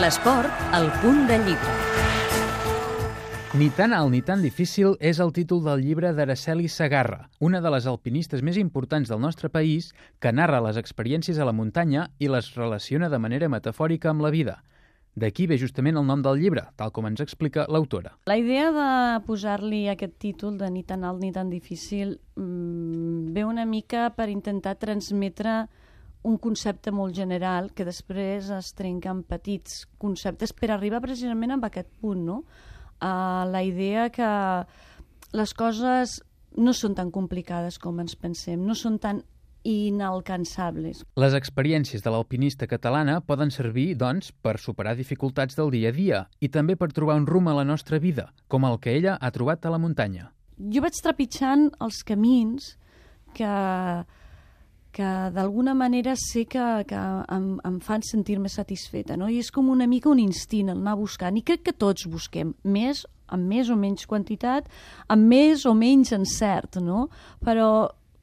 L'esport, al punt de llibre. Ni tan alt ni tan difícil és el títol del llibre d'Araceli Sagarra, una de les alpinistes més importants del nostre país que narra les experiències a la muntanya i les relaciona de manera metafòrica amb la vida. D'aquí ve justament el nom del llibre, tal com ens explica l'autora. La idea de posar-li aquest títol de ni tan alt ni tan difícil mmm, ve una mica per intentar transmetre un concepte molt general que després es trenca en petits conceptes per arribar precisament a aquest punt, no? A la idea que les coses no són tan complicades com ens pensem, no són tan inalcançables. Les experiències de l'alpinista catalana poden servir, doncs, per superar dificultats del dia a dia i també per trobar un rumb a la nostra vida, com el que ella ha trobat a la muntanya. Jo vaig trepitjant els camins que, que d'alguna manera sé que, que em, em fan sentir-me satisfeta, no? I és com una mica un instint el anar buscant, i crec que tots busquem, més amb més o menys quantitat, amb més o menys encert, no? Però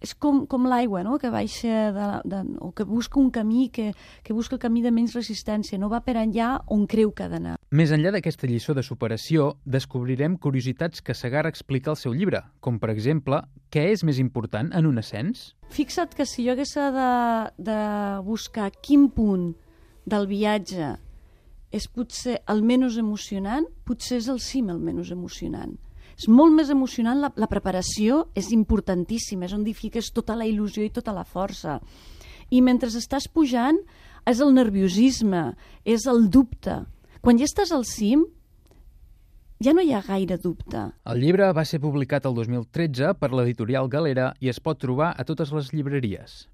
és com, com l'aigua, no? que baixa de, de, o que busca un camí que, que busca el camí de menys resistència, no va per enllà on creu que ha d'anar. Més enllà d'aquesta lliçó de superació, descobrirem curiositats que Sagar explica al seu llibre, com per exemple, què és més important en un ascens? Fixa't que si jo hagués de, de buscar quin punt del viatge és potser el menys emocionant, potser és el cim el menys emocionant és molt més emocionant, la, la preparació és importantíssima, és on hi fiques tota la il·lusió i tota la força. I mentre estàs pujant, és el nerviosisme, és el dubte. Quan ja estàs al cim, ja no hi ha gaire dubte. El llibre va ser publicat el 2013 per l'editorial Galera i es pot trobar a totes les llibreries.